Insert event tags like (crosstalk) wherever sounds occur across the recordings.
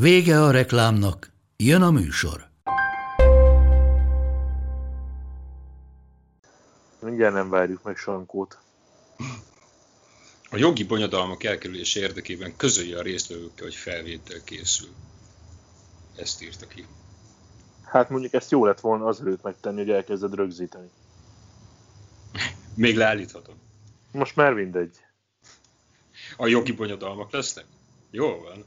Vége a reklámnak, jön a műsor. Mindjárt nem várjuk meg Sankót. A jogi bonyodalmak elkerülése érdekében közölje a résztvevőkkel, hogy felvétel készül. Ezt írta ki. Hát mondjuk ezt jó lett volna azelőtt megtenni, hogy elkezded rögzíteni. (laughs) Még leállíthatom. Most már mindegy. A jogi bonyodalmak lesznek? Jó van.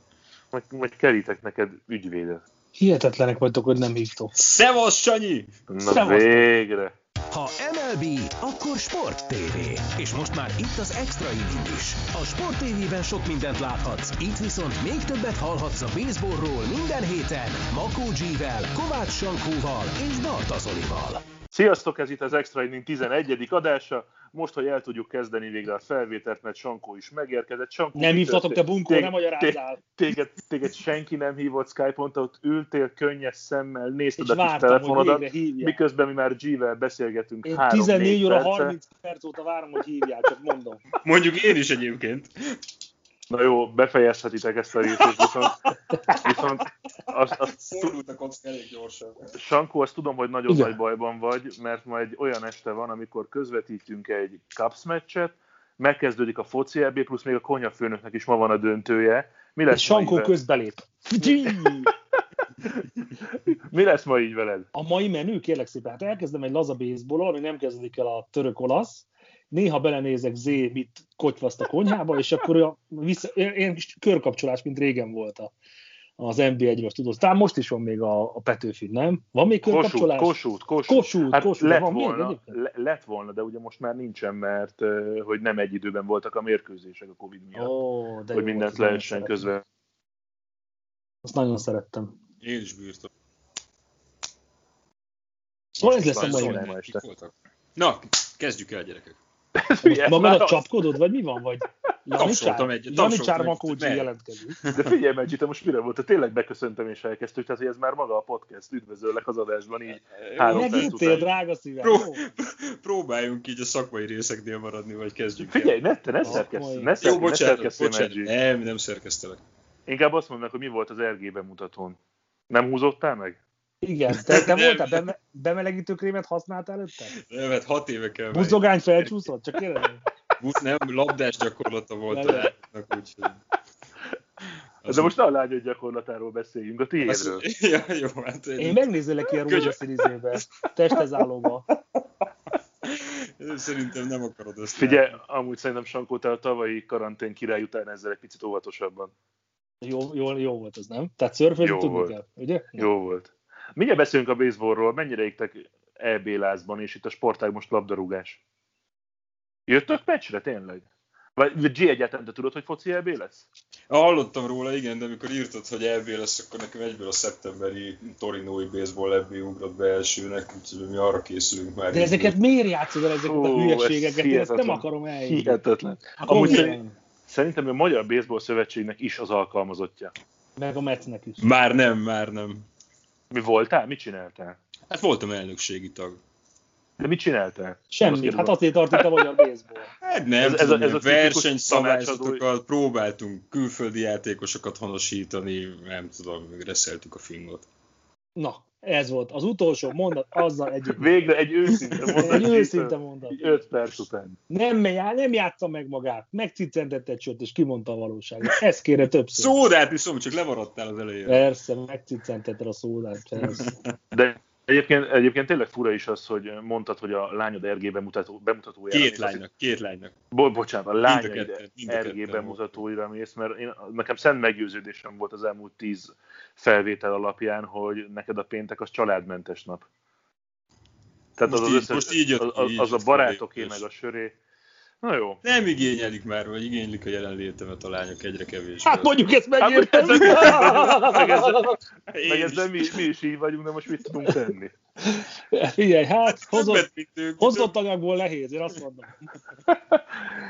Majd, majd kerítek neked ügyvédet. Hihetetlenek vagytok, hogy nem hívtok. Szevasz, Sanyi! Na Szevasztok. végre! Ha MLB, akkor Sport TV. És most már itt az extra inning is. A Sport TV-ben sok mindent láthatsz, itt viszont még többet hallhatsz a baseballról minden héten Makó G-vel, Kovács Sankóval és Barta Zolival. Sziasztok, ez itt az Extra Inning 11. adása. Most, hogy el tudjuk kezdeni végre a felvételt, mert Sankó is megérkezett. Sankó, Nem hívtatok, te bunkó, Tég- nem magyarázzál. Téged, téged senki nem hívott Skype-on, ott ültél könnyes szemmel, nézted a kis telefonodat, miközben mi már G-vel beszélgetünk Én 3 14 óra perce. 30 perc óta várom, hogy hívják, csak mondom. Mondjuk én is egyébként. Na jó, befejezhetitek ezt a részét, viszont, viszont azt, azt, Fordult a kocka elég gyorsan. Sankó, azt tudom, hogy nagyon Igen. nagy bajban vagy, mert ma egy olyan este van, amikor közvetítünk egy Cups meccset, megkezdődik a foci EB, plusz még a konyhafőnöknek is ma van a döntője. Mi lesz, És Sankó közbelép. (laughs) Mi lesz ma így veled? A mai menü, kérlek szépen, hát elkezdem egy laza baseball ami nem kezdődik el a török-olasz, néha belenézek Z mit kotyvaszt a konyhába, és akkor a, vissza, ilyen kis körkapcsolás, mint régen volt a, az NB1-ről, tudod. Talán most is van még a, a Petőfi, nem? Van még Kossuth, körkapcsolás? Kossuth, Kossuth. Kossuth, Hát Kossuth, lett van még volna, le, lett volna, de ugye most már nincsen, mert hogy nem egy időben voltak a mérkőzések a Covid miatt. Ó, de hogy jó, mindent nagyon lehessen közben. Azt nagyon szerettem. Én is bírtam. Szóval ez lesz a mai este. Na, kezdjük el, gyerekek. Ma már meg a az- csapkodod, vagy mi van? Vagy Tapsoltam egyet, Janicsár Makócsi jelentkezik. De figyelj meg, te most mire volt? Te tényleg beköszöntem és elkezdtük, tehát hogy ez már maga a podcast. Üdvözöllek az adásban így. Után. drága szívem. Pró-? Próbáljunk így a szakmai részeknél maradni, vagy kezdjük el. Figyelj, ne, te ne szerkesz, majd. ne, szer, Jó, ne bocsánat, szerkesszél bocsánat. Nem, nem szerkeztelek. Inkább azt mondd meg, hogy mi volt az RG bemutatón. Nem húzottál meg? Igen, te, te voltál, beme, bemelegítő krémet használtál előtte? Nem, hát hat éve kell. Buzogány felcsúszott? Csak kérdezem. Bu- Nem, labdás gyakorlata volt a úgyhogy... De most ne a lányod gyakorlatáról beszéljünk, a tiédről. (laughs) Ja, jó, hát Én én, megnézelek ilyen Könyv- rózsaszín izébe, testhez állóba. (laughs) szerintem nem akarod ezt Figyelj, látni. amúgy szerintem Sankó, te a tavalyi karantén király után ezzel egy picit óvatosabban. Jó, jó, jó volt az, nem? Tehát szörfölni tudni kell, ugye? Jó volt. Mindjárt beszélünk a baseballról, mennyire égtek EB lázban, és itt a sportág most labdarúgás. Jöttök meccsre, tényleg? Vagy G egyáltalán te tudod, hogy foci EB lesz? Hallottam róla, igen, de amikor írtad, hogy EB lesz, akkor nekem egyből a szeptemberi torinói baseball EB ugrott be elsőnek, úgyhogy mi arra készülünk már. De ezeket miért játszod el, ezeket a Hú, ez hülyeségeket? Én ezt nem akarom eljönni. Hihetetlen. Amúgy szerint, szerintem a Magyar Baseball Szövetségnek is az alkalmazottja. Meg a Metsznek is. Már nem, már nem. Mi voltál? Mit csináltál? Hát voltam elnökségi tag. De mit csináltál? Azt Semmi, kérdezem. hát azért tart itt a magyar baseball. Hát nem, Ez- ez, ez a- tudom, ez a versenyszabályzatokat próbáltunk külföldi játékosokat honosítani, nem tudom, reszeltük a fingot. Na, ez volt az utolsó mondat, azzal együtt. Végre egy őszinte mondat. Egy őszinte mondat. 5 perc után. Nem, já- nem játsza meg magát, megcicentette egy sört, és kimondta a valóságot. Ezt kérje többször. Szódát iszom, csak lemaradtál az elején. Persze, megcicentette a szódát. Persze. De egyébként, egyébként tényleg fura is az, hogy mondtad, hogy a lányod RG bemutató, bemutatójára Két mész. lánynak, két lánynak. Bo- bocsánat, a a RG bemutatóira mész, mert én, nekem szent meggyőződésem volt az elmúlt tíz felvétel alapján, hogy neked a péntek az családmentes nap. Tehát Most az, az, így- összes, most így jött az, az, így az a barátoké meg a söré. Na jó. Nem igényelik már, vagy igénylik a jelenlétemet a lányok egyre kevésbé. Hát mondjuk ezt Hát, megértem. meg ezzel, meg ezzel mi, mi is így vagyunk, de most mit tudunk tenni? Figyelj, hát hozott, hozott anyagból nehéz, én azt mondom.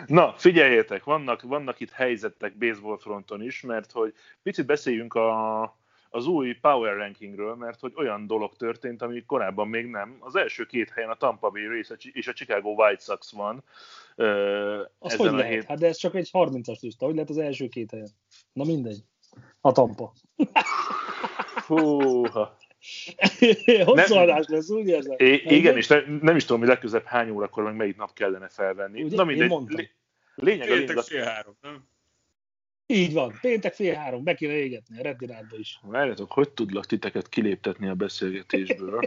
Na, figyeljétek, vannak, vannak itt helyzetek baseball fronton is, mert hogy picit beszéljünk a, az új power rankingről, mert hogy olyan dolog történt, ami korábban még nem. Az első két helyen a Tampa Bay Rays és a Chicago White Sox van. Az ezen hogy a lehet? hét- Hát de ez csak egy 30-as lista, hogy lehet az első két helyen? Na mindegy. A tampa. Fúha. (laughs) Hosszú adás lesz, úgy érzem. É, igen, és ne, nem is tudom, hogy legközelebb hány órakor, meg melyik nap kellene felvenni. Ugye? Na Én mindegy, mondtam. lé- lényeg a lényeg, fél három, nem? Így van, péntek fél három, be kéne égetni a Reddinátba is. Várjatok, hogy tudlak titeket kiléptetni a beszélgetésből?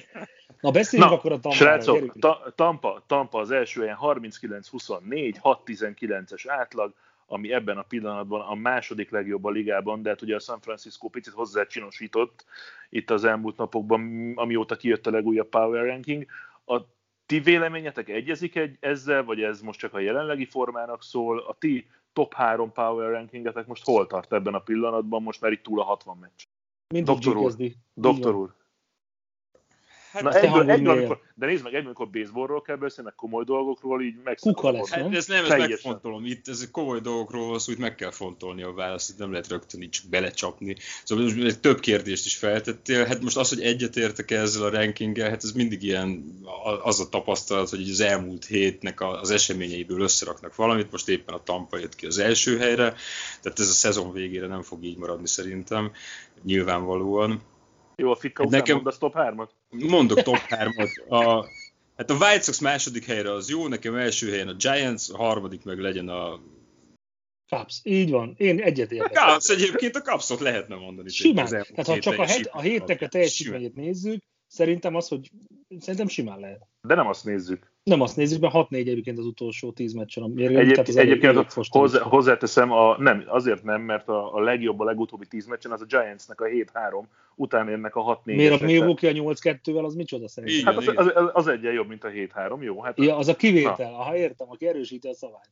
(laughs) Na beszéljünk Na, akkor a tampáról. Srácok, ta, Tampa, Tampa az első helyen 39-24, 6-19-es átlag, ami ebben a pillanatban a második legjobb a ligában, de hát ugye a San Francisco picit hozzácsinosított itt az elmúlt napokban, amióta kijött a legújabb Power Ranking. A ti véleményetek egyezik egy ezzel, vagy ez most csak a jelenlegi formának szól? A ti top 3 Power Rankingetek most hol tart ebben a pillanatban? Most már itt túl a 60 meccs. Mindig doktor úr. Doktor úr. Hát, Na egyből, egyből, amikor, de nézd meg, egyből, amikor baseballról kell beszélni, meg komoly dolgokról, így meg Kuka lesz, Hát nem? ez nem, ezt megfontolom. Itt ez komoly dolgokról van szó, itt meg kell fontolni a választ, itt nem lehet rögtön így csak belecsapni. Szóval most több kérdést is feltettél. Hát most az, hogy egyetértek ezzel a rankinggel, hát ez mindig ilyen az a tapasztalat, hogy az elmúlt hétnek az eseményeiből összeraknak valamit. Most éppen a Tampa jött ki az első helyre, tehát ez a szezon végére nem fog így maradni szerintem, nyilvánvalóan. Jó, a Fikka Hát után nekem- mondasz top 3-at? Mondok top 3-ot. A, hát a White Sox második helyre az jó, nekem első helyen a Giants, a harmadik meg legyen a Cubs. Így van. Én egyet A értek. Cubs egyébként a Cubsot lehetne mondani. Simán. Tehát ha csak a, het, a hétnek a teljesítményét nézzük, szerintem az, hogy szerintem simán lehet. De nem azt nézzük. Nem azt nézzük, mert 6-4 egyébként az utolsó 10 meccsen a. Egyéb, az egyébként elég a, fostam. hozzá, hozzáteszem, a, nem, azért nem, mert a, a legjobb a legutóbbi 10 meccsen az a Giantsnek a 7-3, utána jönnek a 6-4 Miért a Milwaukee a 8-2-vel, az micsoda szerintem? Így. Hát az, Igen, az, az, az egyen jobb, mint a 7-3, jó? Hát Ja, az a kivétel. Aha, értem, aki erősíti a szavát.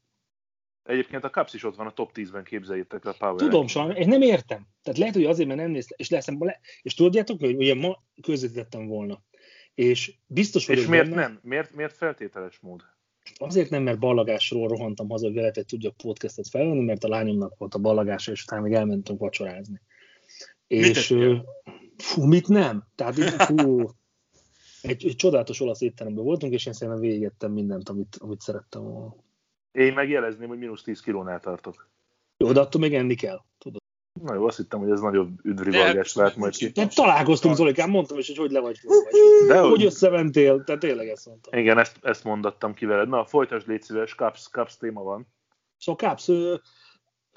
Egyébként a Cubs is ott van a top 10-ben, képzeljétek el a Power Tudom, sajnos, én nem értem. Tehát lehet, hogy azért, mert nem néztem, és leszem, le, és tudjátok, hogy ugye ma közvetítettem volna. És biztos vagyok És miért benne, nem? Miért, miért feltételes mód? Azért nem, mert ballagásról rohantam haza, hogy veletek tudjak podcastet felvenni, mert a lányomnak volt a ballagása, és utána még elmentünk vacsorázni. És ö, fú, mit nem? Tehát fú, egy, egy csodálatos olasz étteremben voltunk, és én szerintem végigettem mindent, amit, amit szerettem volna. Én megjelezném, hogy mínusz 10 kilónál tartok. Jó, de attól még enni kell. Tudod. Na jó, azt hittem, hogy ez nagyobb üdvrivalgás lát majd ki. De találkoztunk, Zolikám, mondtam is, hogy hogy le vagy. De hogy hogy, összementél, tehát tényleg ezt mondtam. igen, ezt, ezt mondattam ki veled. Na, folytasd légy szíves, Cubs, Cubs téma van. Szóval ö,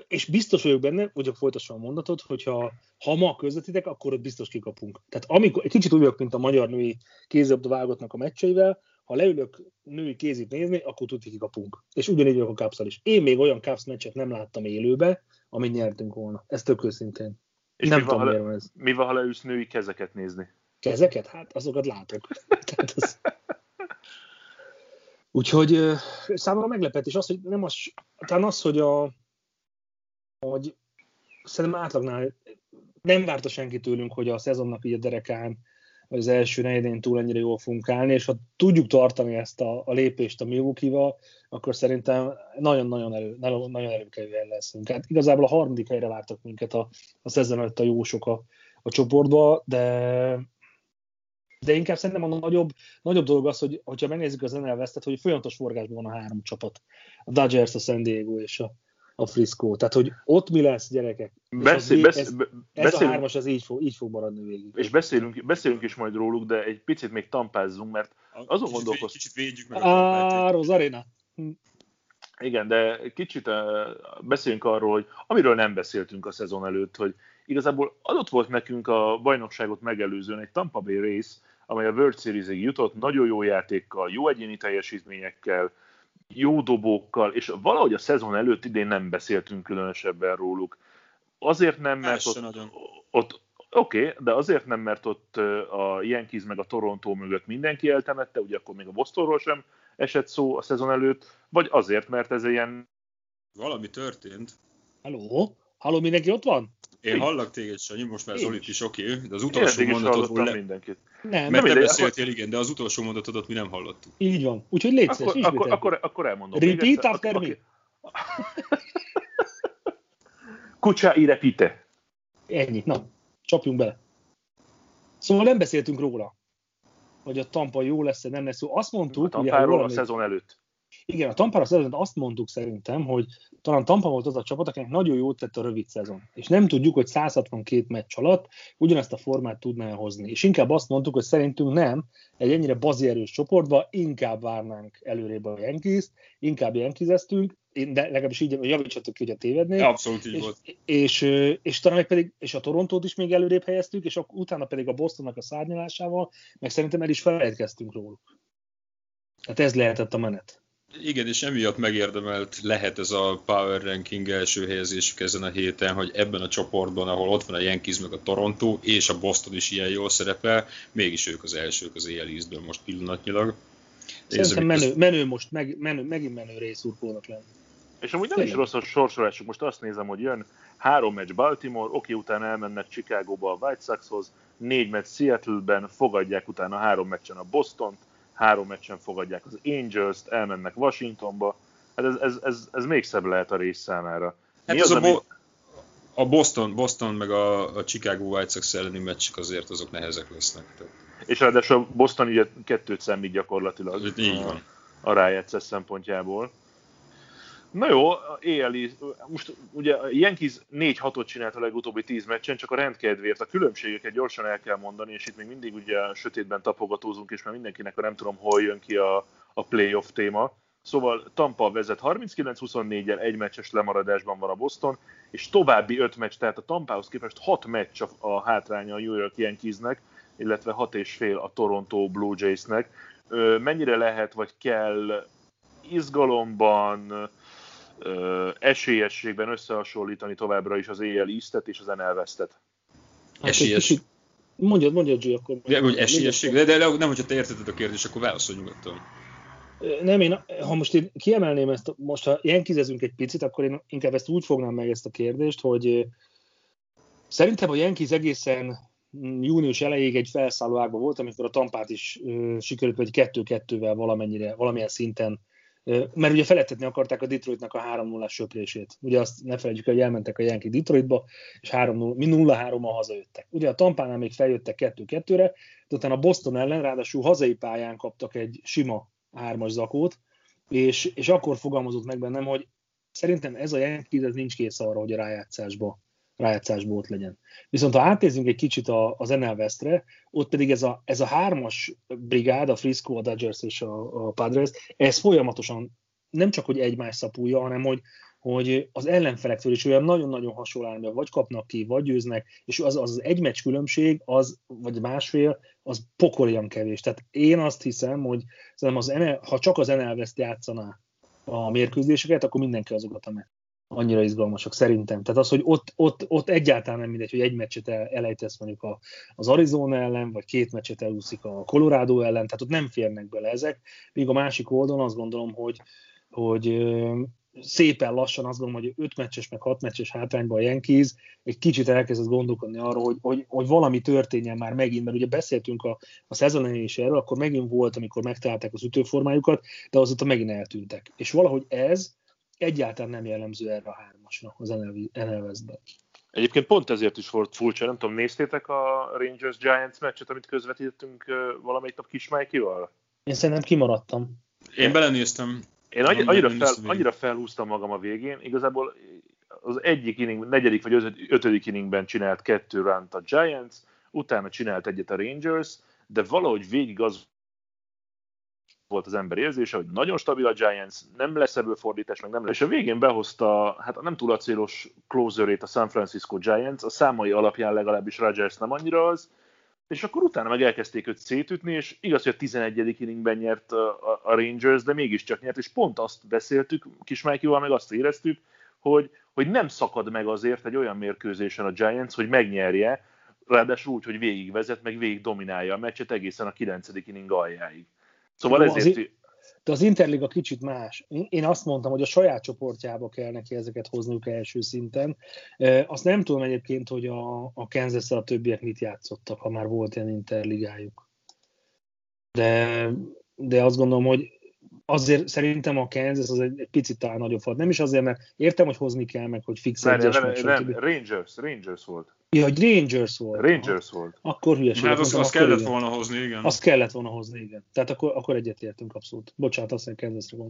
és biztos vagyok benne, hogy folytassam a mondatot, hogyha ha ma közvetitek, akkor ott biztos kikapunk. Tehát amikor, egy kicsit úgy vagyok, mint a magyar női kézilabda válogatnak a meccseivel, ha leülök női kézit nézni, akkor tudni kikapunk. És ugyanígy vagyok a Kápszal is. Én még olyan Kápsz meccset nem láttam élőbe, amit nyertünk volna. Ez tök őszintén. És nem mi van, tudom, miért le, van ez. mi van, ha leülsz női kezeket nézni? Kezeket? Hát azokat látok. (laughs) Tehát az... Úgyhogy számomra meglepetés az, hogy nem az, talán az, hogy a hogy szerintem átlagnál nem várta senki tőlünk, hogy a szezonnak így a derekán, vagy az első negyedén túl ennyire jól fogunk állni, és ha tudjuk tartani ezt a, a lépést a Milwaukee-val, akkor szerintem nagyon-nagyon nagyon, nagyon előkelően leszünk. Hát igazából a harmadik helyre vártak minket a, a szezon előtt a jósok a, a csoportba, de de inkább szerintem a nagyobb, nagyobb dolog az, hogy hogyha megnézzük az NL West-et, hogy folyamatos forgásban van a három csapat. A Dodgers, a San Diego és a, a Frisco. Tehát, hogy ott mi lesz, gyerekek? Az Beszél, besz, ez, be- ez a hármas, ez így fog, így fog maradni végig. és beszélünk, beszélünk is majd róluk, de egy picit még tampázzunk, mert azon Kicsit Kicsit védjük meg a kampányt. Á, Rose Arena. Igen, de kicsit uh, beszéljünk arról, hogy amiről nem beszéltünk a szezon előtt, hogy igazából adott volt nekünk a bajnokságot megelőzően egy Tampa Bay Race, amely a World Series-ig jutott, nagyon jó játékkal, jó egyéni teljesítményekkel, jó dobókkal, és valahogy a szezon előtt idén nem beszéltünk különösebben róluk. Azért nem, mert Ez ott, nagyon. ott Oké, okay, de azért nem, mert ott a Yankees meg a Toronto mögött mindenki eltemette, ugye akkor még a Bostonról sem esett szó a szezon előtt, vagy azért, mert ez ilyen... Valami történt. Halló? Halló, mindenki ott van? Én hallak téged, Sanyi, most már Én Zolit is. oké, okay, de az Én utolsó is mondatodból hallottam le... mindenkit. Nem, Mert Nem te beszéltél, igen, de az utolsó mondatodat mi nem hallottuk. így van. Úgyhogy légy szíves, Akkor, akkor, akkor, akkor elmondom. Repeat after me. (laughs) Kucsa i repite. Ennyi. Na, csapjunk bele. Szóval nem beszéltünk róla, hogy a Tampa jó lesz, vagy nem lesz jó. Azt A mondtuk, ugye, jól tampáról a emlékszem- szezon előtt. Igen, a Tampára szezon azt mondtuk szerintem, hogy talán Tampa volt az a csapat, akinek nagyon jót tett a rövid szezon. És nem tudjuk, hogy 162 meccs alatt ugyanezt a formát tudná hozni. És inkább azt mondtuk, hogy szerintünk nem, egy ennyire bazierős csoportba inkább várnánk előrébb a Yankees-t, inkább Yankees-eztünk, de legalábbis így javítsatok ki, hogy a tévednék. Abszolút így és, volt. és, és, és talán meg pedig, és a Torontót is még előrébb helyeztük, és ak- utána pedig a Bostonnak a szárnyalásával, meg szerintem el is felejtkeztünk róluk. Tehát ez lehetett a menet. Igen, és emiatt megérdemelt lehet ez a Power Ranking első helyezésük ezen a héten, hogy ebben a csoportban, ahol ott van a Yankees meg a Toronto, és a Boston is ilyen jól szerepel, mégis ők az elsők az AL Eastből most pillanatnyilag. Szerintem menő, menő most, meg, menő, megint menő részurkónak lenni. És amúgy nem is Tényleg. rossz a sorsolásuk. Most azt nézem, hogy jön három meccs Baltimore, oké, utána elmennek Chicagóba a White Soxhoz, négy meccs Seattle-ben, fogadják utána három meccsen a Bostont, három meccsen fogadják az Angels-t, elmennek Washingtonba. Hát ez, ez, ez, ez még szebb lehet a rész számára. Hát Mi ez az, a, ami- Bo- a Boston, Boston meg a, a Chicago White Sox elleni meccsek azért azok nehezek lesznek. Tehát, És ráadásul a Boston ugye kettőt számít gyakorlatilag így a, van. a rájátszás szempontjából. Na jó, AL, most ugye Yankees 4-6-ot csinált a legutóbbi 10 meccsen, csak a rendkedvéért a különbségeket gyorsan el kell mondani, és itt még mindig ugye sötétben tapogatózunk, és már mindenkinek a nem tudom hol jön ki a, a playoff téma. Szóval Tampa vezet 39-24-jel, egy meccses lemaradásban van a Boston, és további 5 meccs, tehát a Tampához képest 6 meccs a, a hátránya a New York Yankeesnek, illetve 6 és fél a Toronto Blue Jaysnek. Mennyire lehet, vagy kell izgalomban, esélyességben összehasonlítani továbbra is az AL East-et és az NL West-et? Hát Esélyes. egy kicsit- Mondjad, mondjad, G, akkor. De, hogy esélyesség, de, de, de nem, hogyha te érted a kérdést, akkor válaszolj nyugodtan. Nem, én, ha most én kiemelném ezt, most ha Yankeesezünk egy picit, akkor én inkább ezt úgy fognám meg ezt a kérdést, hogy szerintem a Yankees egészen június elejéig egy felszálló ágban volt, amikor a Tampát is ö, sikerült egy 2-2-vel valamennyire, valamilyen szinten mert ugye felettetni akarták a Detroitnak a 3 0 söprését. Ugye azt ne felejtjük, hogy elmentek a Yankee Detroitba, és 3-0, mi 0-3-mal hazajöttek. Ugye a Tampánál még feljöttek 2-2-re, de utána a Boston ellen ráadásul hazai pályán kaptak egy sima hármas zakót, és, és akkor fogalmazott meg bennem, hogy szerintem ez a Yankees ez nincs kész arra, hogy a rájátszásba, rájátszásba ott legyen. Viszont ha átnézzünk egy kicsit a, az NL Westre, ott pedig ez a, ez a hármas brigád, a Frisco, a Dodgers és a, a Padres, ez folyamatosan nem csak, hogy egymás szapulja, hanem hogy, hogy az ellenfelektől is olyan nagyon-nagyon hasonló államiak, vagy kapnak ki, vagy győznek, és az, az egy meccs különbség, az, vagy másfél, az pokolian kevés. Tehát én azt hiszem, hogy szerintem az NL, ha csak az NL West játszaná a mérkőzéseket, akkor mindenki azokat a. Annyira izgalmasak szerintem. Tehát az, hogy ott, ott, ott egyáltalán nem mindegy, hogy egy meccset el, elejtesz mondjuk a, az Arizona ellen, vagy két meccset elúszik a Colorado ellen, tehát ott nem férnek bele ezek. Míg a másik oldalon azt gondolom, hogy, hogy szépen lassan azt gondolom, hogy 5 meccses, meg 6 meccses hátrányban a Yankees egy kicsit elkezdett gondolkodni arról, hogy, hogy, hogy valami történjen már megint, mert ugye beszéltünk a, a szezon elején is erről, akkor megint volt, amikor megtalálták az ütőformájukat, de azóta megint eltűntek. És valahogy ez egyáltalán nem jellemző erre a hármasra az NL Westben. Egyébként pont ezért is volt furcsa, nem tudom, néztétek a Rangers Giants meccset, amit közvetítettünk valamelyik nap Kismájkival? Én szerintem kimaradtam. Én belenéztem. Én annyi, annyira, fel, annyira felhúztam magam a végén, igazából az egyik inning, negyedik vagy ötöd- ötödik inningben csinált kettő runt a Giants, utána csinált egyet a Rangers, de valahogy végig az volt az ember érzése, hogy nagyon stabil a Giants, nem lesz ebből fordítás, meg nem lesz. És a végén behozta, hát a nem túl acélos closerét a San Francisco Giants, a számai alapján legalábbis Rodgers nem annyira az, és akkor utána meg elkezdték őt szétütni, és igaz, hogy a 11. inningben nyert a, Rangers, de mégiscsak nyert, és pont azt beszéltük, kis Mikeyval meg azt éreztük, hogy, hogy nem szakad meg azért egy olyan mérkőzésen a Giants, hogy megnyerje, ráadásul úgy, hogy végigvezet, meg végig dominálja a meccset egészen a 9. inning aljáig. Szóval Jó, ezért, de az Interliga kicsit más. Én azt mondtam, hogy a saját csoportjába kell neki ezeket hozniuk első szinten. Azt nem tudom egyébként, hogy a, a kansas a többiek mit játszottak, ha már volt ilyen Interligájuk. De, de azt gondolom, hogy azért szerintem a Kansas az egy, egy picit talán nagyobb volt. Nem is azért, mert értem, hogy hozni kell, meg hogy fix nem, nem, nem, nem, Rangers, Rangers volt. Ja, hogy Rangers volt. Rangers ha. volt. Akkor hülyeség. Hát azt, azt kellett igen. volna hozni, igen. Azt kellett volna hozni, igen. Tehát akkor, akkor egyetértünk abszolút. Bocsánat, azt mondja, Kansasra.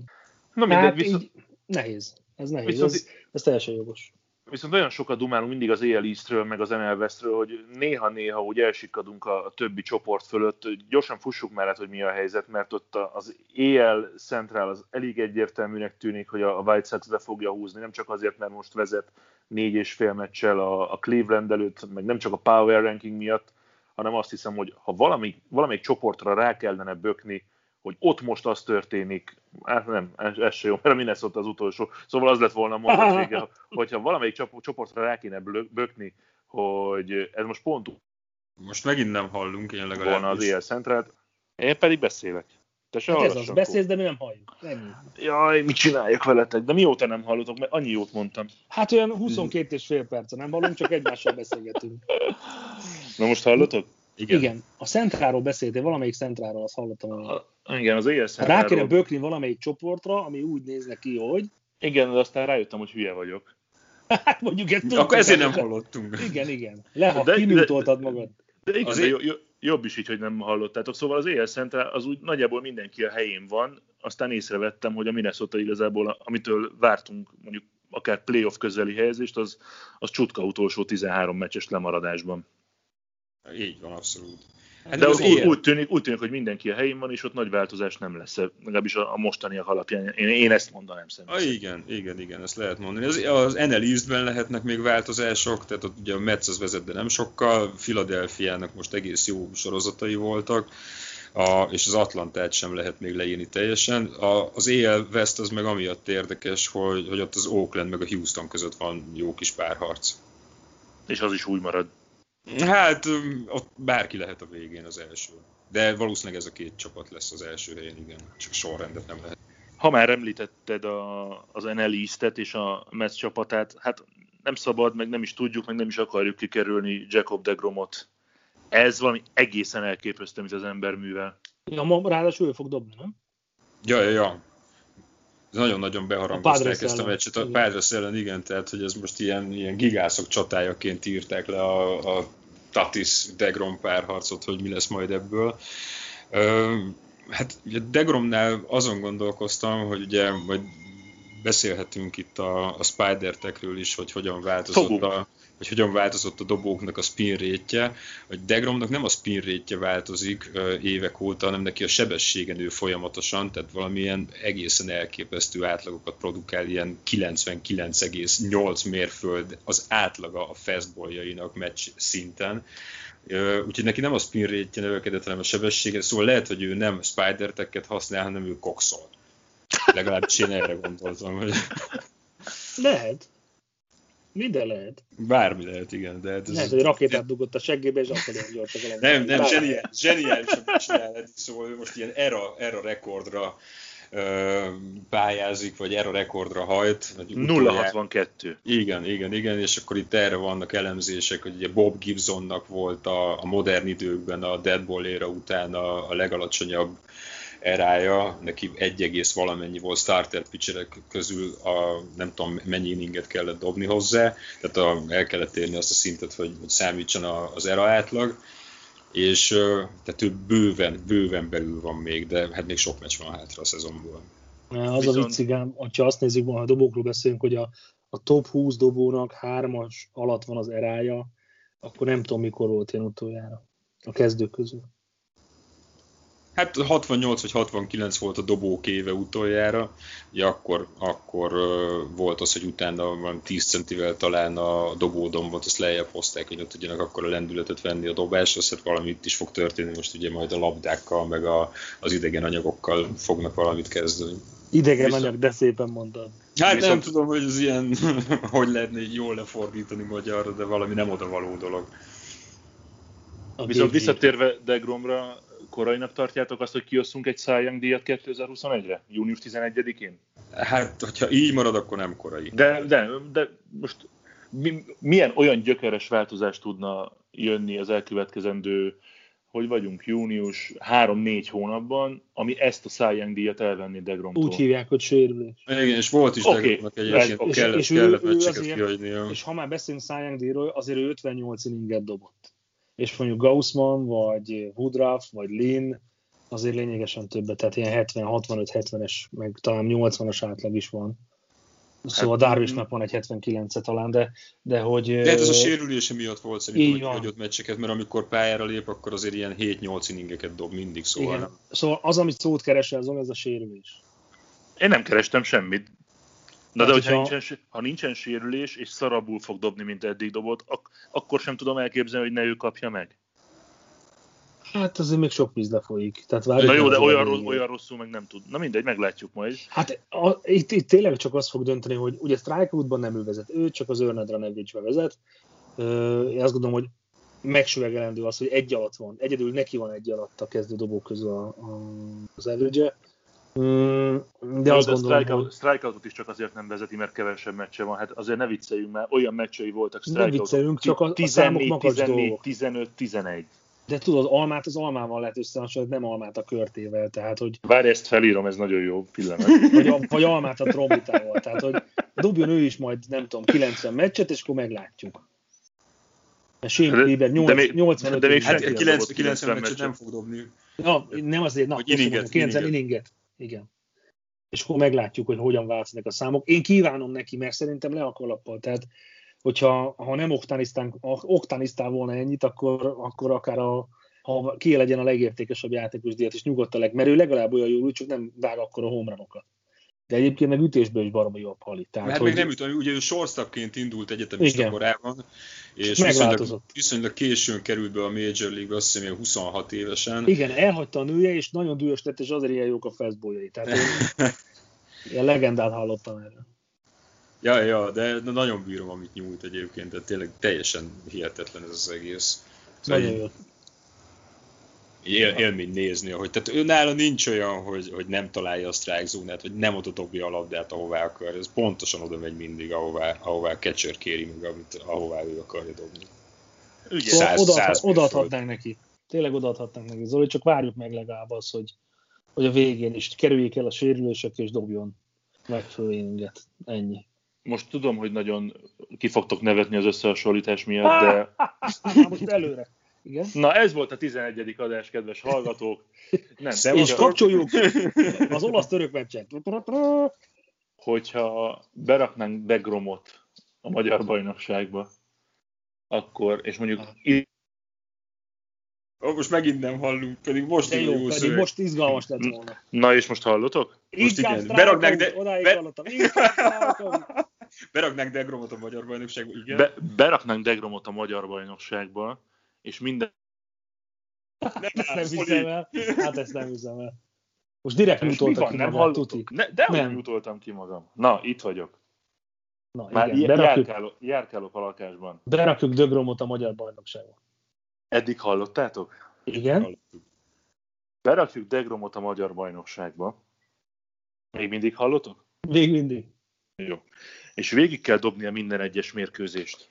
Na mindegy, hát viszont... nehéz. Ez nehéz. Viszont... Ez, ez teljesen jogos viszont olyan sokat dumálunk mindig az EL Eastről, meg az NL Westről, hogy néha-néha úgy elsikadunk a, a többi csoport fölött. Gyorsan fussuk mellett, hogy mi a helyzet, mert ott az EL Central az elég egyértelműnek tűnik, hogy a White Sox be fogja húzni, nem csak azért, mert most vezet négy és fél meccsel a, a Cleveland előtt, meg nem csak a Power Ranking miatt, hanem azt hiszem, hogy ha valami, valamelyik csoportra rá kellene bökni, hogy ott most az történik, hát nem, ez, ez se jó, mert a Minnesota az utolsó. Szóval az lett volna a mondat vége, (laughs) hogyha valamelyik csoportra rá kéne bökni, hogy ez most pont most megint nem hallunk, én legalább volna az éjjel centrált. Én pedig beszélek. Te se hát ez az, beszélsz, de mi nem halljuk. Ennyi. Jaj, mit csináljak veletek? De mióta nem hallotok, mert annyi jót mondtam. Hát olyan 22 és fél perc, nem hallunk, csak egymással beszélgetünk. Na most hallotok? Igen. Igen. A Centráról beszéltél, valamelyik Centráról, azt hallottam. A, igen, az éjjel Centráról. Rá kéne bökni valamelyik csoportra, ami úgy néz neki, hogy... Igen, de aztán rájöttem, hogy hülye vagyok. (laughs) hát mondjuk ezt Akkor ezért nem hallottunk. Igen, igen. Leha, de, kimutoltad magad. De, de igen, azért... de jobb is így, hogy nem hallottátok. Szóval az éjjel Centrál az úgy nagyjából mindenki a helyén van, aztán észrevettem, hogy a Minnesota igazából, amitől vártunk mondjuk akár playoff közeli helyezést, az, az csutka utolsó 13 meccses lemaradásban. Így van, abszolút. Hát De úgy, úgy, tűnik, úgy tűnik, hogy mindenki a helyén van, és ott nagy változás nem lesz, legalábbis a, a mostaniak alapján. Én, én ezt mondanám szerintem. Ah, igen, igen, igen, ezt lehet mondani. Az, az NL East-ben lehetnek még változások, tehát ott ugye a Mets az vezet, de nem sokkal. Philadelphia-nak most egész jó sorozatai voltak. A, és az Atlantát sem lehet még leírni teljesen. A, az AL West az meg amiatt érdekes, hogy, hogy ott az Oakland meg a Houston között van jó kis párharc. És az is úgy marad. Hát ott bárki lehet a végén az első. De valószínűleg ez a két csapat lesz az első helyen, igen. Csak sorrendet nem lehet. Ha már említetted a, az NL East-et és a Mets csapatát, hát nem szabad, meg nem is tudjuk, meg nem is akarjuk kikerülni Jacob de Gromot. Ez valami egészen elképesztő, mint az ember művel. Ja, ma ráadásul ő fog dobni, nem? Ja, ja, ja nagyon-nagyon beharangozták ezt a meccset. A Padres ellen, igen, tehát hogy ez most ilyen, ilyen gigászok csatájaként írták le a, a Tatis Degrom párharcot, hogy mi lesz majd ebből. hát ugye Degromnál azon gondolkoztam, hogy ugye majd beszélhetünk itt a, a Spider Techről is, hogy hogyan változott a, hogy hogyan változott a dobóknak a spin rétje, hogy Degromnak nem a spin rétje változik évek óta, hanem neki a sebessége nő folyamatosan, tehát valamilyen egészen elképesztő átlagokat produkál, ilyen 99,8 mérföld az átlaga a fastballjainak meccs szinten. Úgyhogy neki nem a spin rétje növekedett, hanem a sebessége, szóval lehet, hogy ő nem spider használ, hanem ő kokszol. Legalábbis én erre gondoltam. Hogy... Lehet. Minden lehet. Bármi lehet, igen. De hát ez lehet, hogy rakétát dugott a seggébe, és akkor ilyen gyorsak Nem, nem, zseniális, zseniálisan csinál, szóval ő most ilyen era, era rekordra pályázik, vagy erre a rekordra hajt. 062. Igen, igen, igen, és akkor itt erre vannak elemzések, hogy ugye Bob Gibsonnak volt a, a modern időkben a Deadball éra után a, a legalacsonyabb erája, neki egy egész valamennyi volt starter pitcherek közül, a, nem tudom mennyi inninget kellett dobni hozzá, tehát a, el kellett érni azt a szintet, hogy, hogy számítson az era átlag, és tehát ő bőven, bőven belül van még, de hát még sok meccs van hátra a szezonból. Az Viszont... a viccigám, ha azt nézzük, ha a dobókról beszélünk, hogy a, a top 20 dobónak hármas alatt van az erája, akkor nem tudom, mikor volt én utoljára a kezdők közül. Hát 68 vagy 69 volt a dobók éve utoljára, ugye akkor, akkor volt az, hogy utána van 10 centivel talán a dobódombot, azt lejjebb hozták, hogy ott tudjanak akkor a lendületet venni a dobásra, szóval valami itt is fog történni, most ugye majd a labdákkal, meg a, az idegen anyagokkal fognak valamit kezdeni. Idegen Viszont... anyag, de szépen mondod. Hát Viszont... nem tudom, hogy ez ilyen, (laughs) hogy lehetne így jól lefordítani magyarra, de valami nem oda való dolog. A Viszont visszatérve Degromra, korainak tartjátok azt, hogy kiosszunk egy Cy Young díjat 2021-re, június 11-én? Hát, hogyha így marad, akkor nem korai. De, de, de most mi, milyen olyan gyökeres változás tudna jönni az elkövetkezendő, hogy vagyunk, június 3-4 hónapban, ami ezt a Cy Young díjat elvenni Degromtól. Úgy hívják, hogy sérülés. Igen, és volt is Oké, Degromnak egyébként, oké. kellett, És- és ő- kellett ő azért- kihagynia. És ha már beszélünk Cy Young díjról, azért ő 58 inninget dobott. És mondjuk Gaussman, vagy Woodruff, vagy Lin azért lényegesen többet, tehát ilyen 70, 65, 70-es, meg talán 80-as átlag is van. Szóval Hát, Darvishnak van egy 79 -e talán, de, de hogy... De hát ez a sérülése miatt volt szerintem, hogy van. hagyott meccseket, mert amikor pályára lép, akkor azért ilyen 7-8 inningeket dob mindig, szóval igen. nem. Szóval az, amit szót keresel, Zoli, ez a sérülés. Én nem kerestem semmit. Na Hát, de hogyha hogyha- nincsen, ha nincsen sérülés, és szarabul fog dobni, mint eddig dobott, ak- akkor sem tudom elképzelni, hogy ne ő kapja meg. Hát azért még sok víz lefolyik. Tehát Na jó, de az olyan, rossz, olyan rosszul meg nem tud. Na mindegy, meglátjuk majd. Hát a, itt, itt, tényleg csak azt fog dönteni, hogy ugye strikeoutban nem ő vezet, ő csak az Earned Run average vezet. Ö, én azt gondolom, hogy megsüvegelendő az, hogy egy alatt van. Egyedül neki van egy alatt a kezdő dobók közül a, a, az average Mm, de Jó, azt de gondolom, strikeout, hogy strikeoutot is csak azért nem vezeti, mert kevesebb meccse van. Hát azért ne vicceljünk már, olyan meccsei voltak Nem strikeoutok. viccelünk, csak a- a 14, számok makacs 14, dolgok. 15, 11. de tudod, almát az almával lehet összehasonlítani, nem almát a körtével, tehát hogy Várj, ezt felírom, ez nagyon jó pillanat. vagy, a, vagy almát a trombitával, tehát hogy dobjon ő is majd, nem tudom, 90 meccset, és akkor meglátjuk. Mert Shane De- Bieber de 8, még- 85 de még Hát senki nem 90, dobott 90 90 meccset nem fog dobni. Ja, nem azért, na, Hogy inninget, mondom, 90 inninget. Igen. És akkor meglátjuk, hogy hogyan változnak a számok. Én kívánom neki, mert szerintem le a kalappal. Tehát, hogyha ha nem Oktanisztán, Oktanisztán volna ennyit, akkor, akkor akár a, ha ki legyen a legértékesebb játékos díjat, és nyugodt a leg, mert ő legalább olyan jól, csak nem vág akkor a homranokat. De egyébként meg ütésből is baromi jobb hali. Tehát, Hát hogy még nem ütöm, ugye ő shortstopként indult egyetemista korában, és viszonylag, viszonylag későn került be a Major League-be, azt hiszem, ilyen 26 évesen. Igen, elhagyta a nője, és nagyon dühös lett, és azért ilyen jók a fastballjai. Tehát én (laughs) ilyen legendát hallottam erről. Ja, ja, de nagyon bírom, amit nyújt egyébként, tehát tényleg teljesen hihetetlen ez az egész. Szóval Nagyon jó. Él, élmény nézni, hogy tehát ő nála nincs olyan, hogy, hogy nem találja a strike zónát, vagy nem oda dobja a labdát, ahová akar. Ez pontosan oda megy mindig, ahová, ahová a catcher kéri meg, amit, ahová ő akarja dobni. Ügyes. Szóval Száz- odaadhat, száz mérföld. odaadhatnánk neki. Tényleg odaadhatnánk neki. Zoli, csak várjuk meg legalább az, hogy, hogy a végén is kerüljék el a sérülések, és dobjon megfelelő inninget. Ennyi. Most tudom, hogy nagyon ki fogtok nevetni az összehasonlítás miatt, de (laughs) most előre. Igen. na ez volt a 11. adás, kedves hallgatók. Nem, És hogyha, kapcsoljuk (laughs) az olasz-török meccset. hogyha beraknánk Begromot a magyar bajnokságba, akkor, és mondjuk itt Ó, most megint nem hallunk, pedig most De jó, jó pedig szöveg. most izgalmas lett volna. Na és most hallotok? Most Inkább igen. out, de- Odáig be- hallottam. (laughs) Beraknánk Degromot a magyar bajnokságba, igen. Be, beraknánk Degromot a magyar bajnokságba, és minden Ezt nem hiszem el. Hát ezt nem hiszem el. Most direkt mutoltak ki nem hallottuk? tuti. Ne, de Nem. nem utoltam ki magam. Na, itt vagyok. Na, Már igen, berakjuk, járkálok, járkálok a lakásban. berakjuk Dögromot a magyar bajnokságba. Eddig hallottátok? Igen? Hallottuk. Berakjuk Degromot a magyar bajnokságba. Még mindig hallotok? Még mindig. Jó. És végig kell dobnia minden egyes mérkőzést.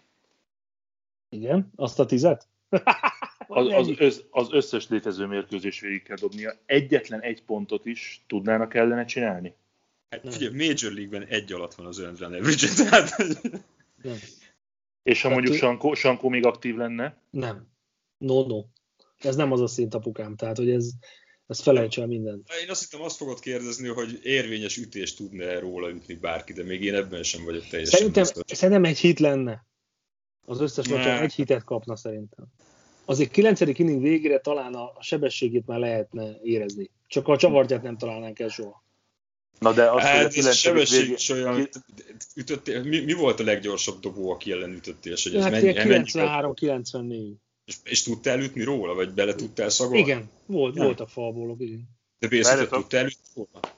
Igen? Azt a tizet? Az, az, össz, az összes létező mérkőzés végig kell dobnia. Egyetlen egy pontot is tudnának ellene csinálni. Hát figyelj, Major League-ben egy alatt van az earned run average tehát Nem. És ha Hát mondjuk Sankó, Sankó még aktív lenne, Nem. No, no. Ez nem az a szint, apukám. Tehát, hogy ez, ez felejts el mindent. Én azt hittem, azt fogod kérdezni, hogy érvényes ütést tudna róla ütni bárki, de még én ebben sem vagyok teljesen Szerintem, biztos. szerintem egy hit lenne. Az összes Ne. meccsen egy hitet kapna szerintem. Azért 9. inning végére talán a sebességét már lehetne érezni. Csak a csavartját nem találnánk el soha. na de az, hogy a Hát ez a kilencedik sebesség végé- is olyan, ütöttél, mi, mi, volt a leggyorsabb dobó, aki ellen ütöttél? És hogy ez Hát mennyi, ilyen mennyi 93-94. és, és, tudtál ütni róla, vagy bele tudtál szagolni? Igen, volt, Nem. voltak falbólok, igen. De Bészletet tudtál ütni róla?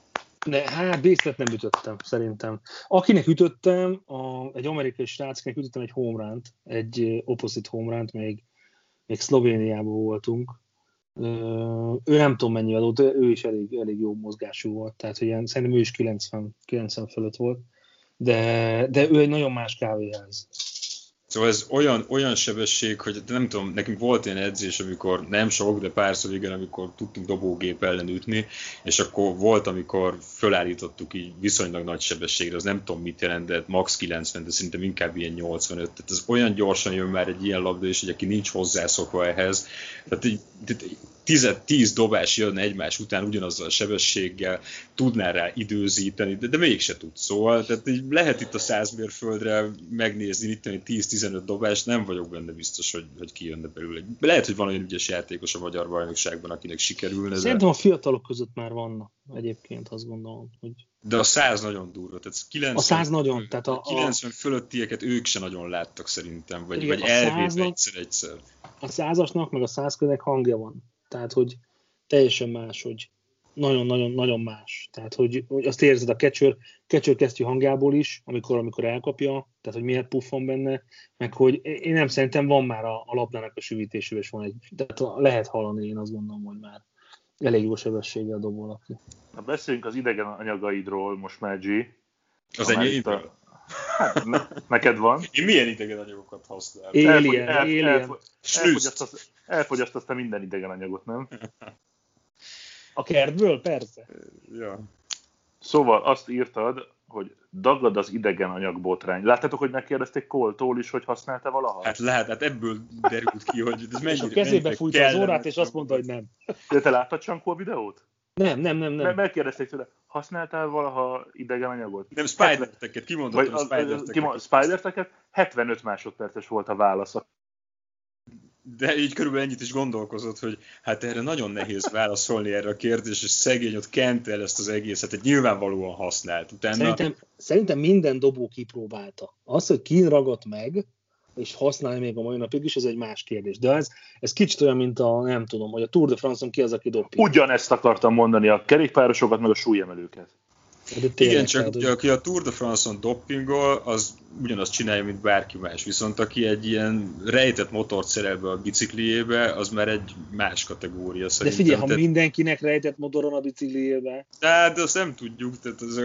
Ne, hát Bészlet nem ütöttem, szerintem. Akinek ütöttem, a, egy amerikai sráckinek ütöttem egy homeránt, egy opposite homeránt, még, még Szlovéniában voltunk. ő nem tudom mennyivel volt, ő is elég, elég jó mozgású volt, tehát hogy ilyen, szerintem ő is 90, 90 fölött volt, de, de ő egy nagyon más kávéház. Szóval ez olyan, olyan sebesség, hogy nem tudom, nekünk volt ilyen edzés, amikor nem sok, de párszor igen, amikor tudtunk dobógép ellen ütni, és akkor volt, amikor fölállítottuk így viszonylag nagy sebességre, az nem tudom mit jelent, de max 90, de szerintem inkább ilyen 85. Tehát ez olyan gyorsan jön már egy ilyen labda, és hogy aki nincs hozzászokva ehhez. Tehát így, 10, 10 dobás jön egymás után ugyanazzal a sebességgel, tudná rá időzíteni, de, de mégse tud. Szóval tehát így lehet itt a 100 mérföldre megnézni, itt 10-15 dobást, nem vagyok benne biztos, hogy, hogy kijönne belőle. Lehet, hogy van olyan ügyes játékos a magyar bajnokságban, akinek sikerülne. Szerintem de... a fiatalok között már vannak egyébként, azt gondolom. Hogy... De a 100 nagyon durva. Tehát 90, a 100 nagyon. Tehát a, a 90 fölöttieket ők se nagyon láttak szerintem, vagy, igen, vagy elvéve egyszer-egyszer. A százasnak, meg a százkönek hangja van tehát, hogy teljesen más, hogy nagyon-nagyon-nagyon más. Tehát, hogy, hogy azt érzed a kecsőr, kecsőr kesztyű hangjából is, amikor, amikor elkapja, tehát, hogy miért puffon benne, meg hogy én nem szerintem van már a, a labdának a süvítésével, és van egy, tehát lehet hallani, én azt gondolom, hogy már elég jó sebessége a aki. Na beszéljünk az idegen anyagaidról most már, G. Az enyém? A... Hát, ne, neked van. Én milyen idegen anyagokat használok? Alien, el, alien. El, elfogyasztasz, elfogyasztasz te minden idegen anyagot, nem? A kertből? Persze. Ja. Szóval azt írtad, hogy dagad az idegen anyagbotrány. Láttátok, hogy megkérdezték Koltól is, hogy használta valaha? Hát lehet, hát ebből derült ki, hogy ez mennyire, És a kezébe fújta az órát, és azt mondta, hogy nem. De te láttad Csankó videót? Nem, nem, nem, nem. Megkérdezték tőle, használtál valaha idegen anyagot? Nem, spider-teket, kimondottam a spider-teket. Spider-teket, 75 másodperces volt a válasz. De így körülbelül ennyit is gondolkozott, hogy hát erre nagyon nehéz válaszolni erre a kérdésre, és szegény ott kent el ezt az egészet, egy nyilvánvalóan használt. Utána... Szerintem, szerintem minden dobó kipróbálta. Az, hogy ki ragadt meg, és használja még a mai napig is, ez egy más kérdés. De ez, ez kicsit olyan, mint a, nem tudom, hogy a Tour de France-on ki az, aki dopi. Ugyanezt akartam mondani, a kerékpárosokat, meg a súlyemelőket. Igen, csak tehát, aki a Tour de France-on doppingol, az ugyanazt csinálja, mint bárki más. Viszont aki egy ilyen rejtett motort szerel be a bicikliébe, az már egy más kategória szerintem. De figyelj, ha mindenkinek rejtett motoron a bicikliébe. De, de azt nem tudjuk. Tehát az,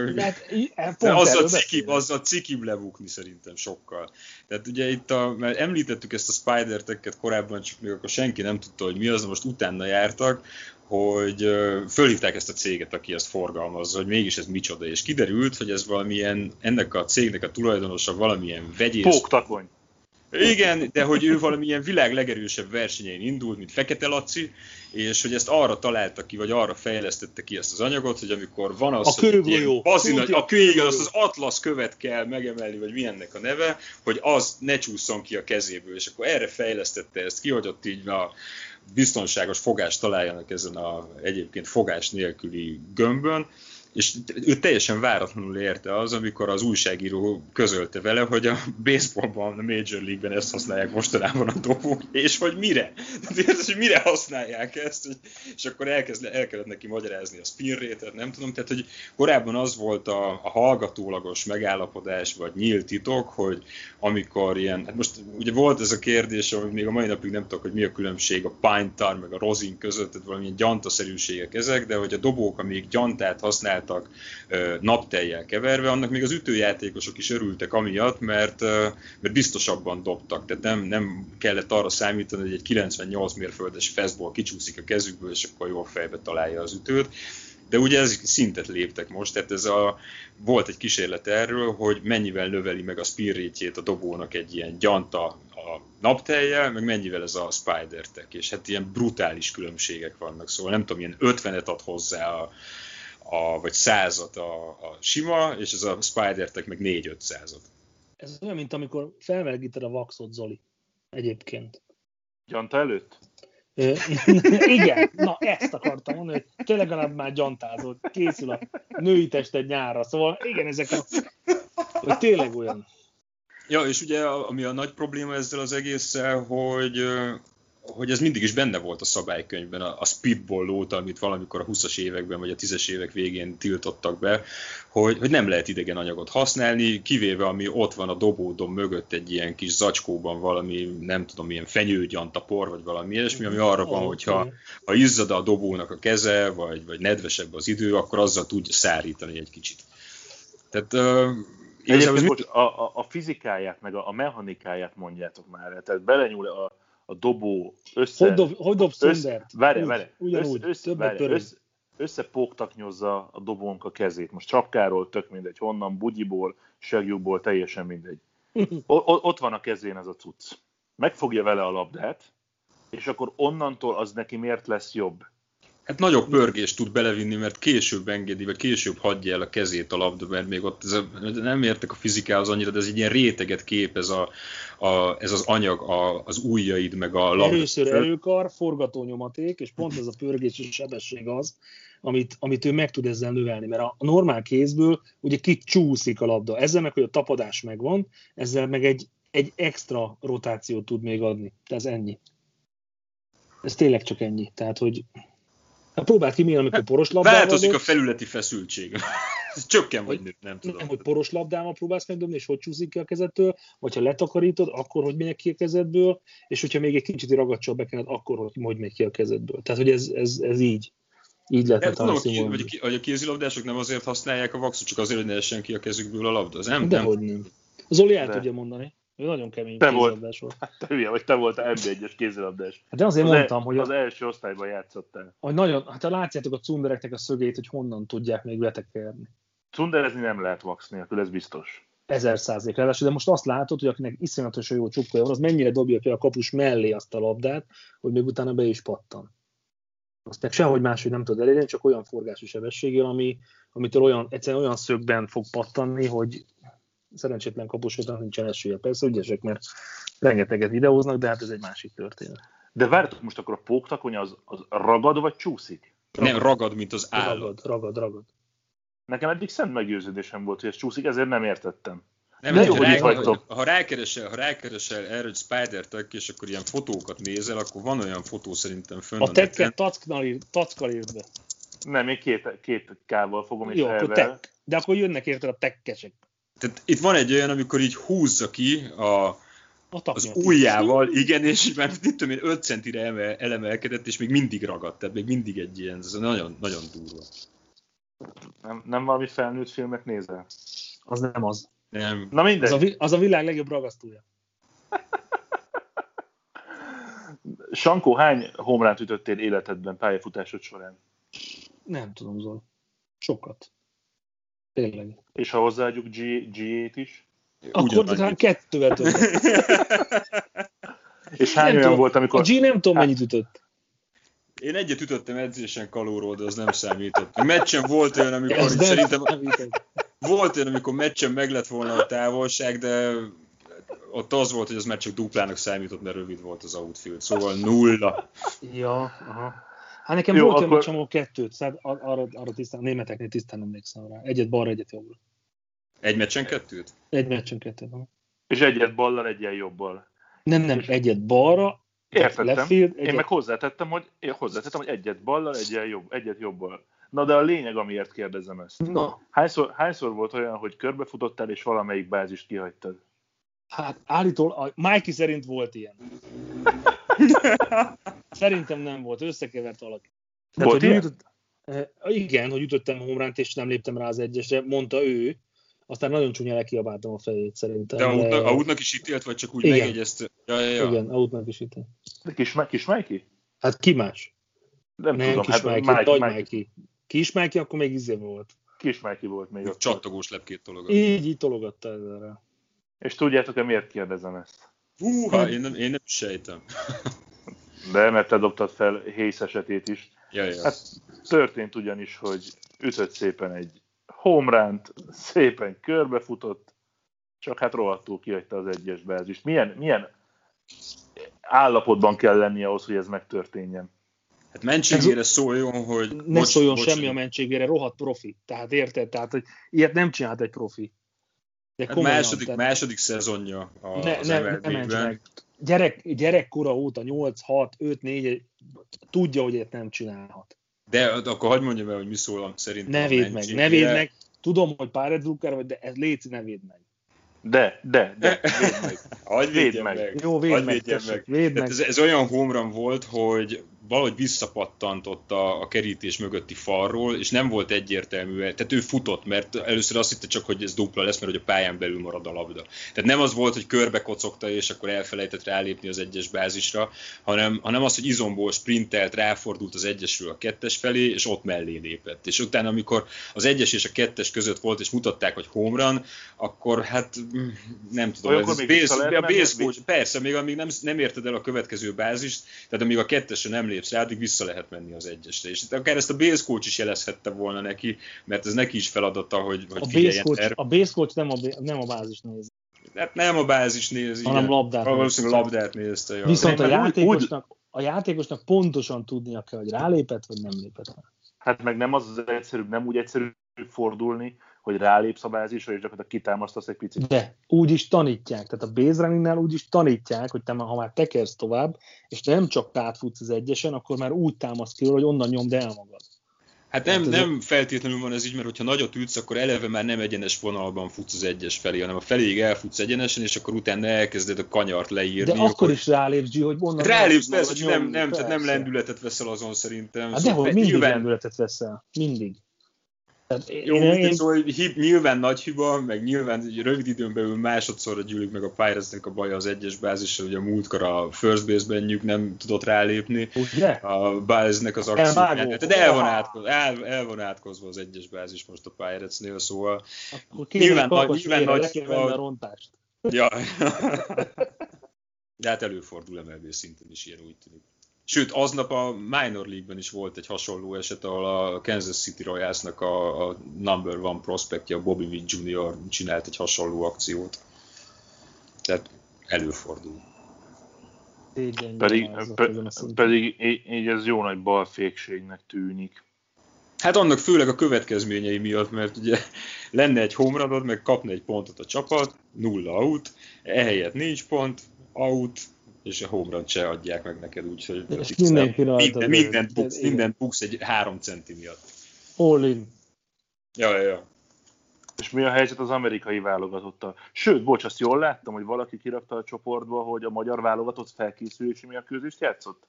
hát, de az, a cikib, az a cikib lebukni szerintem sokkal. Tehát ugye itt, a, mert említettük ezt a Spider-teket korábban, csak még akkor senki nem tudta, hogy mi az, most utána jártak, hogy fölhívták ezt a céget, aki ezt forgalmazza, hogy mégis ez micsoda, és kiderült, hogy ez valamilyen, ennek a cégnek a tulajdonosa valamilyen vegyész... Póktakony. Igen, de hogy ő valamilyen világ legerősebb versenyein indult, mint Fekete Laci, és hogy ezt arra találta ki, vagy arra fejlesztette ki ezt az anyagot, hogy amikor van az, a hogy ilyen bazin, a kő, az az Atlas követ kell megemelni, vagy milyennek a neve, hogy az ne csúszson ki a kezéből, és akkor erre fejlesztette ezt ki, hogy ott így a biztonságos fogást találjanak ezen a egyébként fogás nélküli gömbön, és ő teljesen váratlanul érte az, amikor az újságíró közölte vele, hogy a baseballban, a Major League-ben ezt használják mostanában a dobók, és hogy mire? Tehát, hogy mire használják ezt, és akkor elkezd, el kellett neki magyarázni a spin rate nem tudom, tehát hogy korábban az volt a, a hallgatólagos megállapodás, vagy nyílt titok, hogy amikor ilyen, hát most ugye volt ez a kérdés, hogy még a mai napig nem tudok, hogy mi a különbség a pine meg a rosin között, tehát valamilyen gyantaszerűségek ezek, de hogy a dobók, amik gyantát használ csináltak napteljel keverve, annak még az ütőjátékosok is örültek amiatt, mert, mert biztosabban dobtak, tehát nem, nem kellett arra számítani, hogy egy 98 mérföldes fastball kicsúszik a kezükből, és akkor jól fejbe találja az ütőt. De ugye ez szintet léptek most, tehát ez a, volt egy kísérlet erről, hogy mennyivel növeli meg a spirrétjét a dobónak egy ilyen gyanta a napteljel, meg mennyivel ez a spider és hát ilyen brutális különbségek vannak, szóval nem tudom, ilyen 50-et ad hozzá a, a, vagy százat a, a sima, és ez a spider meg 4-5 százat. Ez olyan, mint amikor felmelegíted a vaxot, Zoli, egyébként. Gyanta előtt? (laughs) Igen, na ezt akartam mondani, hogy te legalább már gyantázol, készül a női tested nyára, szóval igen, ezek a, hogy tényleg olyan. Ja, és ugye ami a nagy probléma ezzel az egésszel, hogy hogy ez mindig is benne volt a szabálykönyvben, a, a speedball lóta, amit valamikor a 20-as években vagy a 10-es évek végén tiltottak be, hogy, hogy nem lehet idegen anyagot használni, kivéve ami ott van a dobódom mögött egy ilyen kis zacskóban valami, nem tudom, milyen fenyőgyanta por, vagy valami ilyesmi, ami arra van, hogyha ha izzad a dobónak a keze, vagy, vagy nedvesebb az idő, akkor azzal tudja szárítani egy kicsit. Tehát uh, Egyébként, bocs, a, a, a fizikáját, meg a, a mechanikáját mondjátok már, tehát belenyúl a, a dobó össze... Hogy, dob, hogy dobsz össze, várj, várj, ugyanúgy, összepóktaknyozza a dobónk a kezét. Most csapkáról, tök mindegy, honnan, bugyiból, segjúból, teljesen mindegy. (laughs) O, ott van a kezén ez a cucc. Megfogja vele a labdát, és akkor onnantól az neki miért lesz jobb? Hát nagyobb pörgést tud belevinni, mert később engedi, vagy később hagyja el a kezét a labda, mert még ott ez a, nem értek a fizikához annyira, de ez egy ilyen réteget kép ez, a, a, ez az anyag, a, az ujjaid, meg a labda. Először erőkar, forgatónyomaték, és pont ez a pörgési sebesség az, amit, amit ő meg tud ezzel növelni, mert a normál kézből ugye kicsúszik a labda. Ezzel meg, hogy a tapadás megvan, ezzel meg egy, egy extra rotációt tud még adni. Tehát ez ennyi. Ez tényleg csak ennyi. Tehát, hogy Hát próbáld ki, milyen, amikor poros labdával... Változik a felületi feszültség. (laughs) Csökken vagy nő, nem tudom. Nem, hogy poros labdával próbálsz megdobni, és hogy csúszik ki a kezedtől, vagy ha letakarítod, akkor hogy megy ki a kezedből, és hogyha még egy kicsit ragadcsal bekened, akkor hogy, hogy megy ki a kezedből. Tehát, hogy ez, ez, ez így. Így lehet tudom, hogy, hogy, hogy a kézilabdások nem azért használják a vaxot, csak azért, hogy ne essen ki a kezükből a labda. Az nem, Dehogy nem. nem. Zoli el De. tudja mondani. Ő nagyon kemény te kézilabdás volt. Hát te hülye vagy, te voltál MB1-es kézilabdás. Hát de azért az mondtam, el, hogy... Az a... első osztályban játszottál. Hogy nagyon, hát látjátok a cundereknek a szögét, hogy honnan tudják még betekerni. Cunderezni nem lehet vax nélkül, ez biztos. Ezer százalék ráadásul, de most azt látod, hogy akinek iszonyatosan jó csukkolja van, az mennyire dobja ki a kapus mellé azt a labdát, hogy még utána be is pattan. Azt meg sehogy máshogy nem tud elérni, csak olyan forgási sebességgel, ami, amitől olyan, egyszerűen olyan szögben fog pattanni, hogy szerencsétlen kapusoknak nincsen esélye. Persze ügyesek, mert rengeteget videóznak, de hát ez egy másik történet. De vártok most akkor a póktakony az, az ragad vagy csúszik? Ragad. Nem, ragad, mint az állat. Ragad, ragad, ragad. Nekem eddig szent meggyőződésem volt, hogy ez csúszik, ezért nem értettem. Nem, nem, hogy rá, ha, rákeresel, ha rákeresel erre, hogy spider és akkor ilyen fotókat nézel, akkor van olyan fotó szerintem fönn. A tekket tackal írd be. Nem, én két, két kával fogom is Jó, akkor tek. De akkor jönnek érted a tekkesek. Tehát itt van egy olyan, amikor így húzza ki a, az ujjával, igen, és már mit tudom én, 5 centire emel, elemelkedett, és még mindig ragadt, tehát még mindig egy ilyen, ez nagyon, nagyon durva. Nem, nem valami felnőtt filmet nézel? Az nem az. Nem. Na mindegy. Az a, az a világ legjobb ragasztója. (laughs) Sankó, hány homránt ütöttél életedben pályafutásod során? Nem tudom, Zol. Sokat. Tényleg. És ha hozzáadjuk G-t is? Akkor talán kettővel több. (laughs) És hány nem olyan tudom, volt, amikor... A G nem tudom, mennyit ütött. Én egyet ütöttem edzésen kalóról, de az nem számított. A meccsen volt olyan, amikor szerintem... Volt olyan, amikor meccsen meg lett volna a távolság, de ott az volt, hogy az már csak duplának számított, mert rövid volt az outfield, szóval nulla. Ja, aha. Hát nekem Jó, volt akkor... olyan csomó kettőt, szóval arra, arra tisztán, németeknél tisztán emlékszem rá. Egyet balra, egyet jobbra. Egy meccsen kettőt? Egy meccsen kettőt. És egyet ballal, egyet jobbal. Nem, nem, és... egyet balra, Értettem. Field, egyet... Én meg hozzátettem, hogy, én hozzátettem, hogy egyet ballal, egyet, jobb, egyet jobbal. Na de a lényeg, amiért kérdezem ezt. Na. Hányszor, hányszor volt olyan, hogy körbefutottál, és valamelyik bázist kihagytad? Hát állítól, Mikey szerint volt ilyen. (laughs) (laughs) Szerintem nem volt, összekevert valaki. Tehát, volt hogy ilyen? Eh, igen, hogy ütöttem a homránt, és nem léptem rá az egyesre, mondta ő, aztán nagyon csúnya lekiabáltam a fejét szerintem. De a útnak is ítélt, vagy csak úgy igen. megjegyezte? Ja, ja, ja. Igen, a útnak is ítélt. De kis, kis Mikey? Hát ki más? Nem, nem tudom, kis hát Mikey, Mikey, Mikey. Mikey. Kis Mikey, akkor még izé volt. Kis Mikey volt még. Ott Csattogós lepkét tologat. Így, így tologatta ezzel. És tudjátok-e, miért kérdezem ezt? Húha, én nem, én nem sejtem. (laughs) De mert te dobtad fel Hész esetét is. Ja, ja. Hát történt ugyanis, hogy ütött szépen egy homeránt, szépen körbefutott, csak hát rohadtul kihagyta az egyes bázist. Milyen, milyen állapotban kell lennie ahhoz, hogy ez megtörténjen? Hát mentségére szóljon, hogy... Ne bocs, szóljon bocs, semmi a mentségére, rohadt profi. Tehát érted? Tehát, hogy ilyet nem csinált egy profi. De hát második, tehát... második szezonja a, ne, az ne, MLB-ben. gyerek, gyerekkora óta 8, 6, 5, 4, tudja, hogy ilyet nem csinálhat. De akkor hagyd mondjam el, hogy mi szól szerintem. Ne védd meg, ne védd meg. Tudom, hogy Pirate Drucker vagy, de ez léci, ne védd meg. De, de, de, (laughs) védd meg. Hagyj védd meg. meg. Jó, védd meg, tessék, védd meg. Ez, ez, olyan homran volt, hogy valahogy visszapattant a, a kerítés mögötti falról, és nem volt egyértelmű, tehát ő futott, mert először azt hitte csak, hogy ez dupla lesz, mert hogy a pályán belül marad a labda. Tehát nem az volt, hogy körbe kocogta, és akkor elfelejtett rálépni az egyes bázisra, hanem, hanem az, hogy izomból sprintelt, ráfordult az egyesről a kettes felé, és ott mellé lépett. És utána, amikor az egyes és a kettes között volt, és mutatták, hogy home run, akkor hát mm, nem tudom, Olyankor ez base, a base coach, persze, még amíg nem, nem érted el a következő bázist, tehát amíg a kettesre nem lépsz rá, addig vissza lehet menni az egyesre. És akár ezt a base coach is jelezhette volna neki, mert ez neki is feladata, hogy, hogy a base coach, a base coach nem a, nem a bázis nézi. Hát nem a bázis nézi, hanem labdát. Valószínűleg labdát nézte. Ja. Viszont a játékosnak, a játékosnak pontosan tudnia kell, hogy rálépett, vagy nem lépett. Hát meg nem az az egyszerűbb, nem úgy egyszerű fordulni, hogy rálépsz a bázisra, és gyakorlatilag kitámasztasz egy picit. De úgy is tanítják, tehát a base runningnál úgy is tanítják, hogy te már, ha már tekersz tovább, és te nem csak átfutsz az egyesen, akkor már úgy támaszt ki, hogy onnan nyomd el magad. Hát nem, nem feltétlenül van ez így, mert hogyha nagyot ütsz, akkor eleve már nem egyenes vonalban futsz az egyes felé, hanem a feléig elfutsz egyenesen, és akkor utána elkezded a kanyart leírni. De akkor, akkor is rálépsz, G, hogy onnan... Rálépsz, persze, hogy nem, nem, tehát nem lendületet veszel azon szerintem. Hát szóval dehogy, mindig nyilván... lendületet veszel. Mindig. Tehát Jó, én, én... Szóval, hogy hib, nyilván nagy hiba, meg nyilván egy rövid időn belül másodszorra gyűlik meg a pirates a baja az egyes bázisra, hogy a múltkor a first base-ben nem tudott rálépni Ugye? a bázisnek az akcióját. Tehát el van, átkozva, el, el van átkozva az egyes bázis most a Pirates-nél, szóval Akkor nyilván, nagy, nyilván nagy hiba. A rontást. Ja. (laughs) De hát előfordul MLB szinten is ilyen úgy tűnik. Sőt, aznap a Minor League-ben is volt egy hasonló eset, ahol a Kansas City Royals-nak a, a number one prospektje, a Bobby Witt Jr. csinált egy hasonló akciót. Tehát előfordul. Pedig, pe, pedig így ez jó nagy balfékségnek tűnik. Hát annak főleg a következményei miatt, mert ugye lenne egy homeradod, meg kapna egy pontot a csapat, nulla out, ehelyett nincs pont, out, és a home run se adják meg neked, úgyhogy minden, minden, mindent, buksz, mindent buksz egy három centi miatt. All in. Ja, ja, ja. És mi a helyzet az amerikai válogatottal? Sőt, bocs, azt jól láttam, hogy valaki kirakta a csoportba, hogy a magyar válogatott felkészülési közést játszott?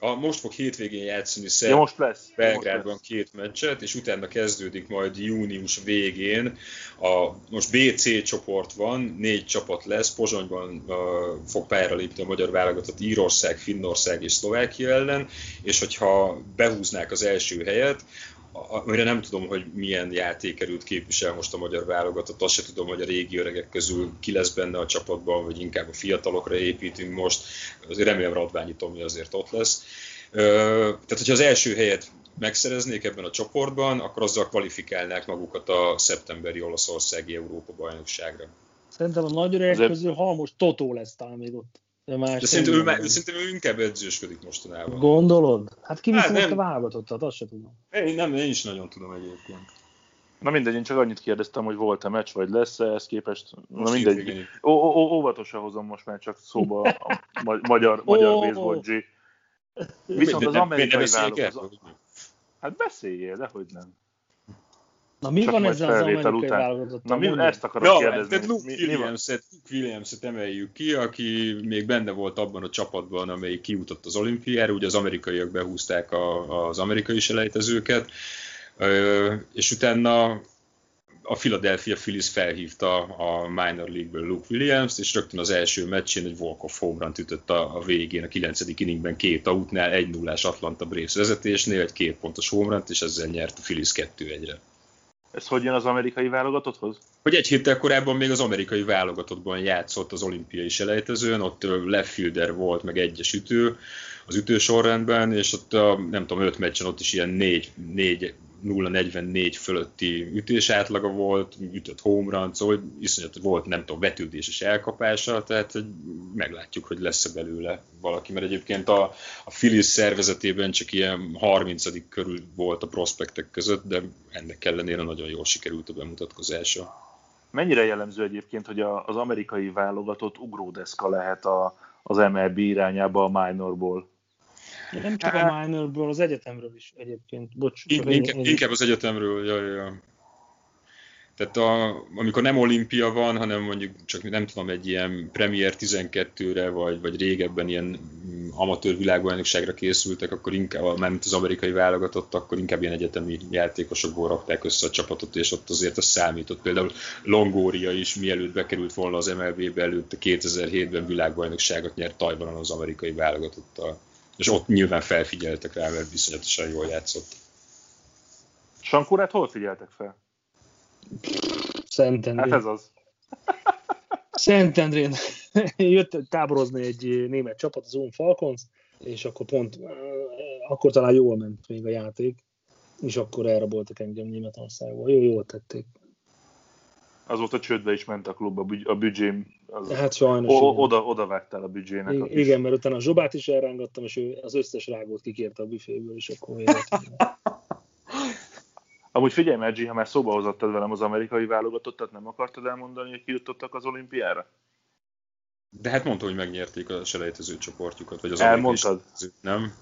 A, most fog hétvégén játszani Szerb, ja, most lesz. Belgrádban most lesz. két meccset, és utána kezdődik majd június végén. A, most BC csoport van, négy csapat lesz, Pozsonyban uh, fog pályára lépni a magyar válogatott Írország, Finnország és Szlovákia ellen, és hogyha behúznák az első helyet, amire nem tudom, hogy milyen játékerült képvisel most a magyar válogatott, azt se tudom, hogy a régi öregek közül ki lesz benne a csapatban, vagy inkább a fiatalokra építünk most, azért remélem Radványi Tomi azért ott lesz. Tehát, hogyha az első helyet megszereznék ebben a csoportban, akkor azzal kvalifikálnák magukat a szeptemberi olaszországi Európa bajnokságra. Szerintem a nagy öregek közül Halmos Totó lesz talán még ott. De, más De szerintem, ő, ő, szerintem ő inkább edzősködik mostanában. Gondolod? Hát ki hát most a válogatottat, azt sem tudom. Én, nem, én is nagyon tudom egyébként. Na mindegy, én csak annyit kérdeztem, hogy volt-e meccs, vagy lesz-e, ez képest. Na mindegy. Ó, ó, óvatosan hozom most már csak szóba a magyar, magyar oh, baseball G. Viszont az amerikai válogatott. Hát beszéljél, de hogy nem. Na mi Csak van ezzel az amerikai után. válogatott? Na mi, ezt akarom ja, kérdezni. Tehát Luke Williams-et, Luke Williams-et emeljük ki, aki még benne volt abban a csapatban, amelyik kiutott az olimpiára, ugye az amerikaiak behúzták a, az amerikai selejtezőket, és utána a Philadelphia Phillies felhívta a minor league-ből Luke Williams-t, és rögtön az első meccsén egy walk-off home run ütött a, a végén, a 9. inningben két egy nullás Atlanta Braves vezetésnél, egy két pontos home run és ezzel nyert a Phillies 2-1-re. Ez hogy jön az amerikai válogatotthoz? Hogy egy héttel korábban még az amerikai válogatottban játszott az olimpiai selejtezőn, ott left volt, meg egyes ütő az ütősorrendben, és ott a, nem tudom, öt meccsen ott is ilyen négy, négy 0-44 fölötti ütés átlaga volt, ütött home run, szóval iszonyat volt, nem tudom, vetődéses elkapása, tehát hogy meglátjuk, hogy lesz-e belőle valaki, mert egyébként a, a Phillies szervezetében csak ilyen 30 körül volt a prospektek között, de ennek ellenére nagyon jól sikerült a bemutatkozása. Mennyire jellemző egyébként, hogy az amerikai válogatott ugródeszka lehet a, az MLB irányába a minorból. Nem csak a minorből, az egyetemről is egyébként. Bocs, In, inkább, én, inkább az egyetemről, jaj, jaj. Tehát a, amikor nem olimpia van, hanem mondjuk csak nem tudom, egy ilyen Premier 12-re, vagy, vagy régebben ilyen amatőr világbajnokságra készültek, akkor inkább, mert az amerikai válogatott, akkor inkább ilyen egyetemi játékosokból rakták össze a csapatot, és ott azért az számított. Például Longoria is, mielőtt bekerült volna az MLB-be, előtte 2007-ben világbajnokságot nyert Tajvanon az amerikai válogatottal. És ott nyilván felfigyeltek rá, mert viszonyatosan jól játszott. Sankurát hol figyeltek fel? Szentendrén. Hát ez az. (laughs) Szentendrén (laughs) jött táborozni egy német csapat, az Own Falcons, és akkor pont, akkor talán jól ment még a játék, és akkor elraboltak engem Németországból. Jó, jól tették. Azóta csődbe is ment a klub, a, bügy, a büdzsém. Az, Hát sajnos. o, oda, oda vágtál a büdzsének. Igen, igen, mert utána a zsobát is elrángattam, és ő az összes rágót kikérte a büféből, és akkor véget. (laughs) Amúgy figyelj, Maggi, ha már szóba hozottad velem az amerikai válogatottat, nem akartad elmondani, hogy kijutottak az olimpiára? De hát mondta, hogy megnyerték a selejtező csoportjukat, vagy az Elmondtad? amerikai selejtező, nem?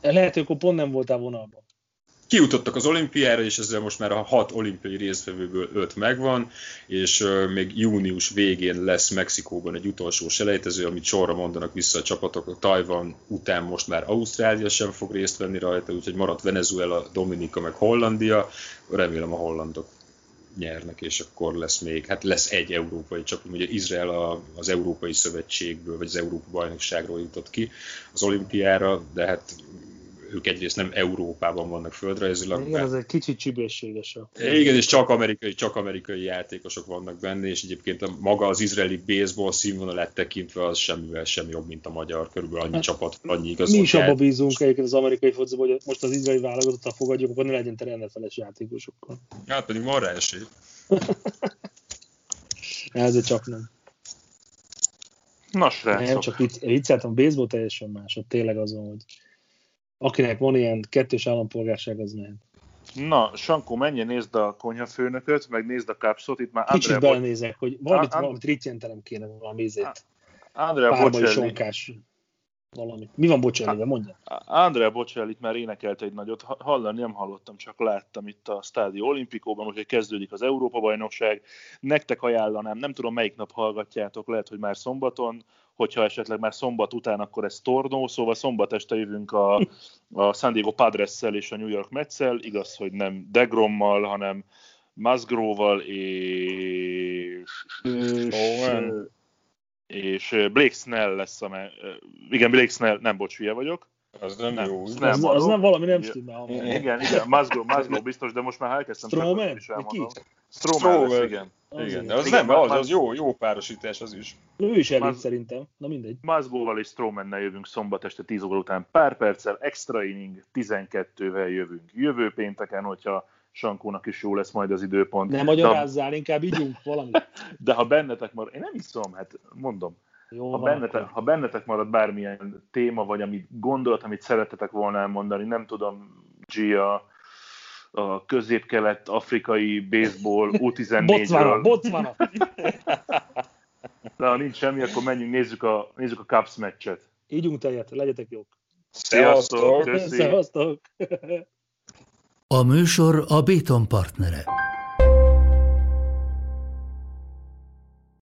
Lehet, hogy akkor pont nem voltál vonalban. Kijutottak az olimpiára, és ezzel most már a hat olimpiai résztvevőből öt megvan, és még június végén lesz Mexikóban egy utolsó selejtező, amit sorra mondanak vissza a csapatok. A Tajvan után most már Ausztrália sem fog részt venni rajta, úgyhogy maradt Venezuela, Dominika, meg Hollandia. Remélem a hollandok nyernek, és akkor lesz még, hát lesz egy európai csapat, ugye Izrael a, az Európai Szövetségből, vagy az Európa Bajnokságról jutott ki az olimpiára, de hát ők egyrészt nem Európában vannak földrajzilag. Igen, ez egy kicsit csibészséges. Igen, és csak amerikai, csak amerikai játékosok vannak benne, és egyébként a, maga az izraeli baseball színvonalát tekintve az semmivel sem jobb, mint a magyar. Körülbelül annyi csapat, annyi igaz. Mi is abba bízunk egyébként az amerikai focizba, hogy most az izraeli válogatottal fogadjuk, akkor ne legyen tele NFL-es játékosokkal. Hát pedig van rá esély. (laughs) Ez csak nem. Na, Nem, srácok. csak vicc, vicceltem, a baseball teljesen más, ott tényleg azon, hogy akinek van ilyen kettős állampolgárság, az nem. Na, Sankó, menjen nézd a konyhafőnököt, meg nézd a kapszot, itt már Kicsit Andrea, belenézek, hogy valamit, á- valamit rittyentenem kéne valami ízét. Andrea Párbai sonkás valami. Mi van Bocellivel, mondja? Andrea Bocelli itt már énekelt egy nagyot, Ha- hallani nem hallottam, csak láttam itt a Stádio Olimpikóban, úgyhogy kezdődik az Európa-bajnokság. Nektek ajánlanám, nem tudom melyik nap hallgatjátok, lehet, hogy már szombaton, hogyha esetleg már szombat után, akkor ez tornó, szóval szombat este jövünk a, a San Diego Padres-szel és a New York Mets-szel, igaz, hogy nem Degrommal, hanem Musgrove-val és Owen. és Blake Snell lesz a... Me- igen, Blake Snell, nem, bocs, hülye vagyok. Az nem, Nem, jó. az Az, az való. nem valami nem Ja. stimmel. Igen, igen, Musgrove, Musgrove biztos, de most már elkezdtem Vagy ki? Strowman lesz, Strowman. igen. Igen, de Az az Igen, nem, az, már- az jó, jó párosítás az is. ő is elit Maz- szerintem. Na mindegy. Musgrove-val és Strowmannel jövünk szombat este 10 óra után pár perccel, extra inning 12-vel jövünk jövő pénteken, hogyha Sankónak is jó lesz majd az időpont. Ne de, magyarázzál, inkább ígyunk valamit. (laughs) de ha bennetek marad, én nem iszom, hát mondom, Jó ha bennetek, ha bennetek marad bármilyen téma, vagy ami gondolat, amit szeretetek volna elmondani, nem tudom, Gia, a közép-kelet afrikai baseball (laughs) Botswana, U14-ről, Botswana. de ha nincs semmi, akkor menjünk, nézzük a, nézzük a Cubs meccset. Ígyunk tejet, legyetek jók. Sziasztok! Köszi! Szevasztok! A műsor a Béton partnere.